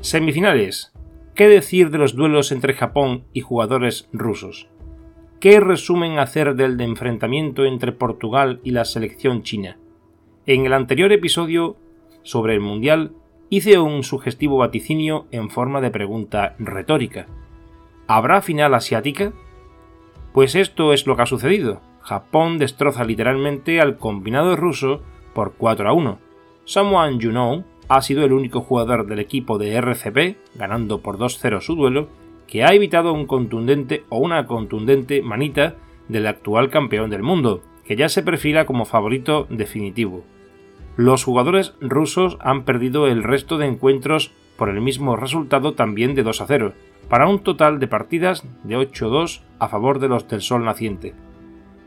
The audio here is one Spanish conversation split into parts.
Semifinales. ¿Qué decir de los duelos entre Japón y jugadores rusos? ¿Qué resumen hacer del enfrentamiento entre Portugal y la selección china? En el anterior episodio sobre el Mundial hice un sugestivo vaticinio en forma de pregunta retórica. ¿Habrá final asiática? Pues esto es lo que ha sucedido. Japón destroza literalmente al combinado ruso por 4 a 1. Someone you know ha sido el único jugador del equipo de RCP, ganando por 2-0 su duelo, que ha evitado un contundente o una contundente manita del actual campeón del mundo, que ya se perfila como favorito definitivo. Los jugadores rusos han perdido el resto de encuentros por el mismo resultado también de 2 0, para un total de partidas de 8-2 a favor de los del sol naciente.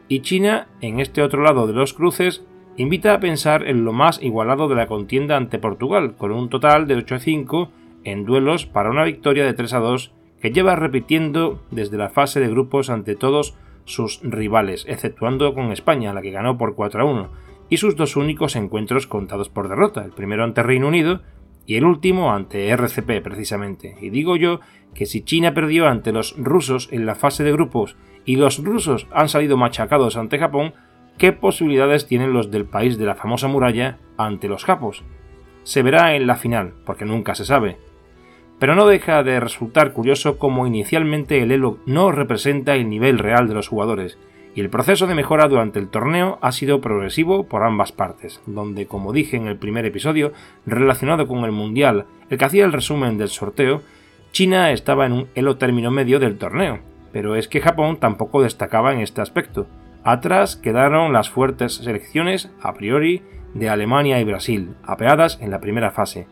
Y China, en este otro lado de los cruces, invita a pensar en lo más igualado de la contienda ante Portugal, con un total de 8 a 5 en duelos para una victoria de 3 a 2 que lleva repitiendo desde la fase de grupos ante todos sus rivales, exceptuando con España, la que ganó por 4 a 1, y sus dos únicos encuentros contados por derrota, el primero ante Reino Unido y el último ante RCP precisamente. Y digo yo que si China perdió ante los rusos en la fase de grupos y los rusos han salido machacados ante Japón, ¿Qué posibilidades tienen los del país de la famosa muralla ante los japos? Se verá en la final, porque nunca se sabe. Pero no deja de resultar curioso cómo inicialmente el Elo no representa el nivel real de los jugadores, y el proceso de mejora durante el torneo ha sido progresivo por ambas partes, donde, como dije en el primer episodio, relacionado con el Mundial, el que hacía el resumen del sorteo, China estaba en un Elo término medio del torneo, pero es que Japón tampoco destacaba en este aspecto, Atrás quedaron las fuertes selecciones, a priori, de Alemania y Brasil, apeadas en la primera fase.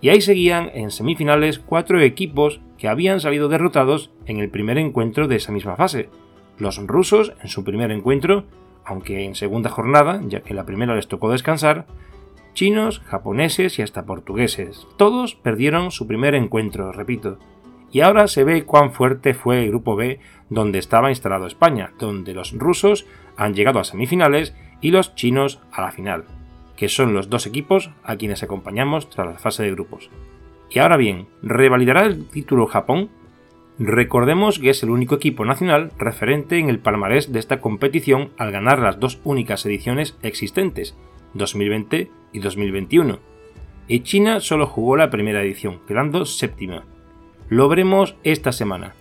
Y ahí seguían en semifinales cuatro equipos que habían salido derrotados en el primer encuentro de esa misma fase. Los rusos en su primer encuentro, aunque en segunda jornada, ya que la primera les tocó descansar, chinos, japoneses y hasta portugueses. Todos perdieron su primer encuentro, repito, y ahora se ve cuán fuerte fue el grupo B donde estaba instalado España, donde los rusos han llegado a semifinales y los chinos a la final, que son los dos equipos a quienes acompañamos tras la fase de grupos. Y ahora bien, ¿revalidará el título Japón? Recordemos que es el único equipo nacional referente en el palmarés de esta competición al ganar las dos únicas ediciones existentes, 2020 y 2021. Y China solo jugó la primera edición, quedando séptima. Lo veremos esta semana.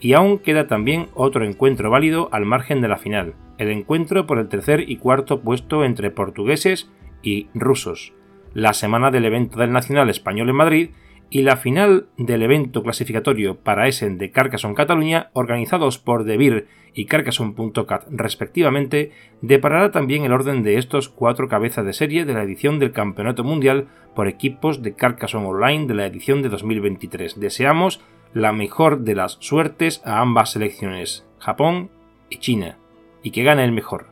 Y aún queda también otro encuentro válido al margen de la final, el encuentro por el tercer y cuarto puesto entre portugueses y rusos, la semana del evento del Nacional Español en Madrid y la final del evento clasificatorio para Essen de Carcassonne Cataluña, organizados por Debir y Carcassonne.cat respectivamente, deparará también el orden de estos cuatro cabezas de serie de la edición del Campeonato Mundial por equipos de Carcassonne Online de la edición de 2023. Deseamos la mejor de las suertes a ambas selecciones, Japón y China, y que gane el mejor.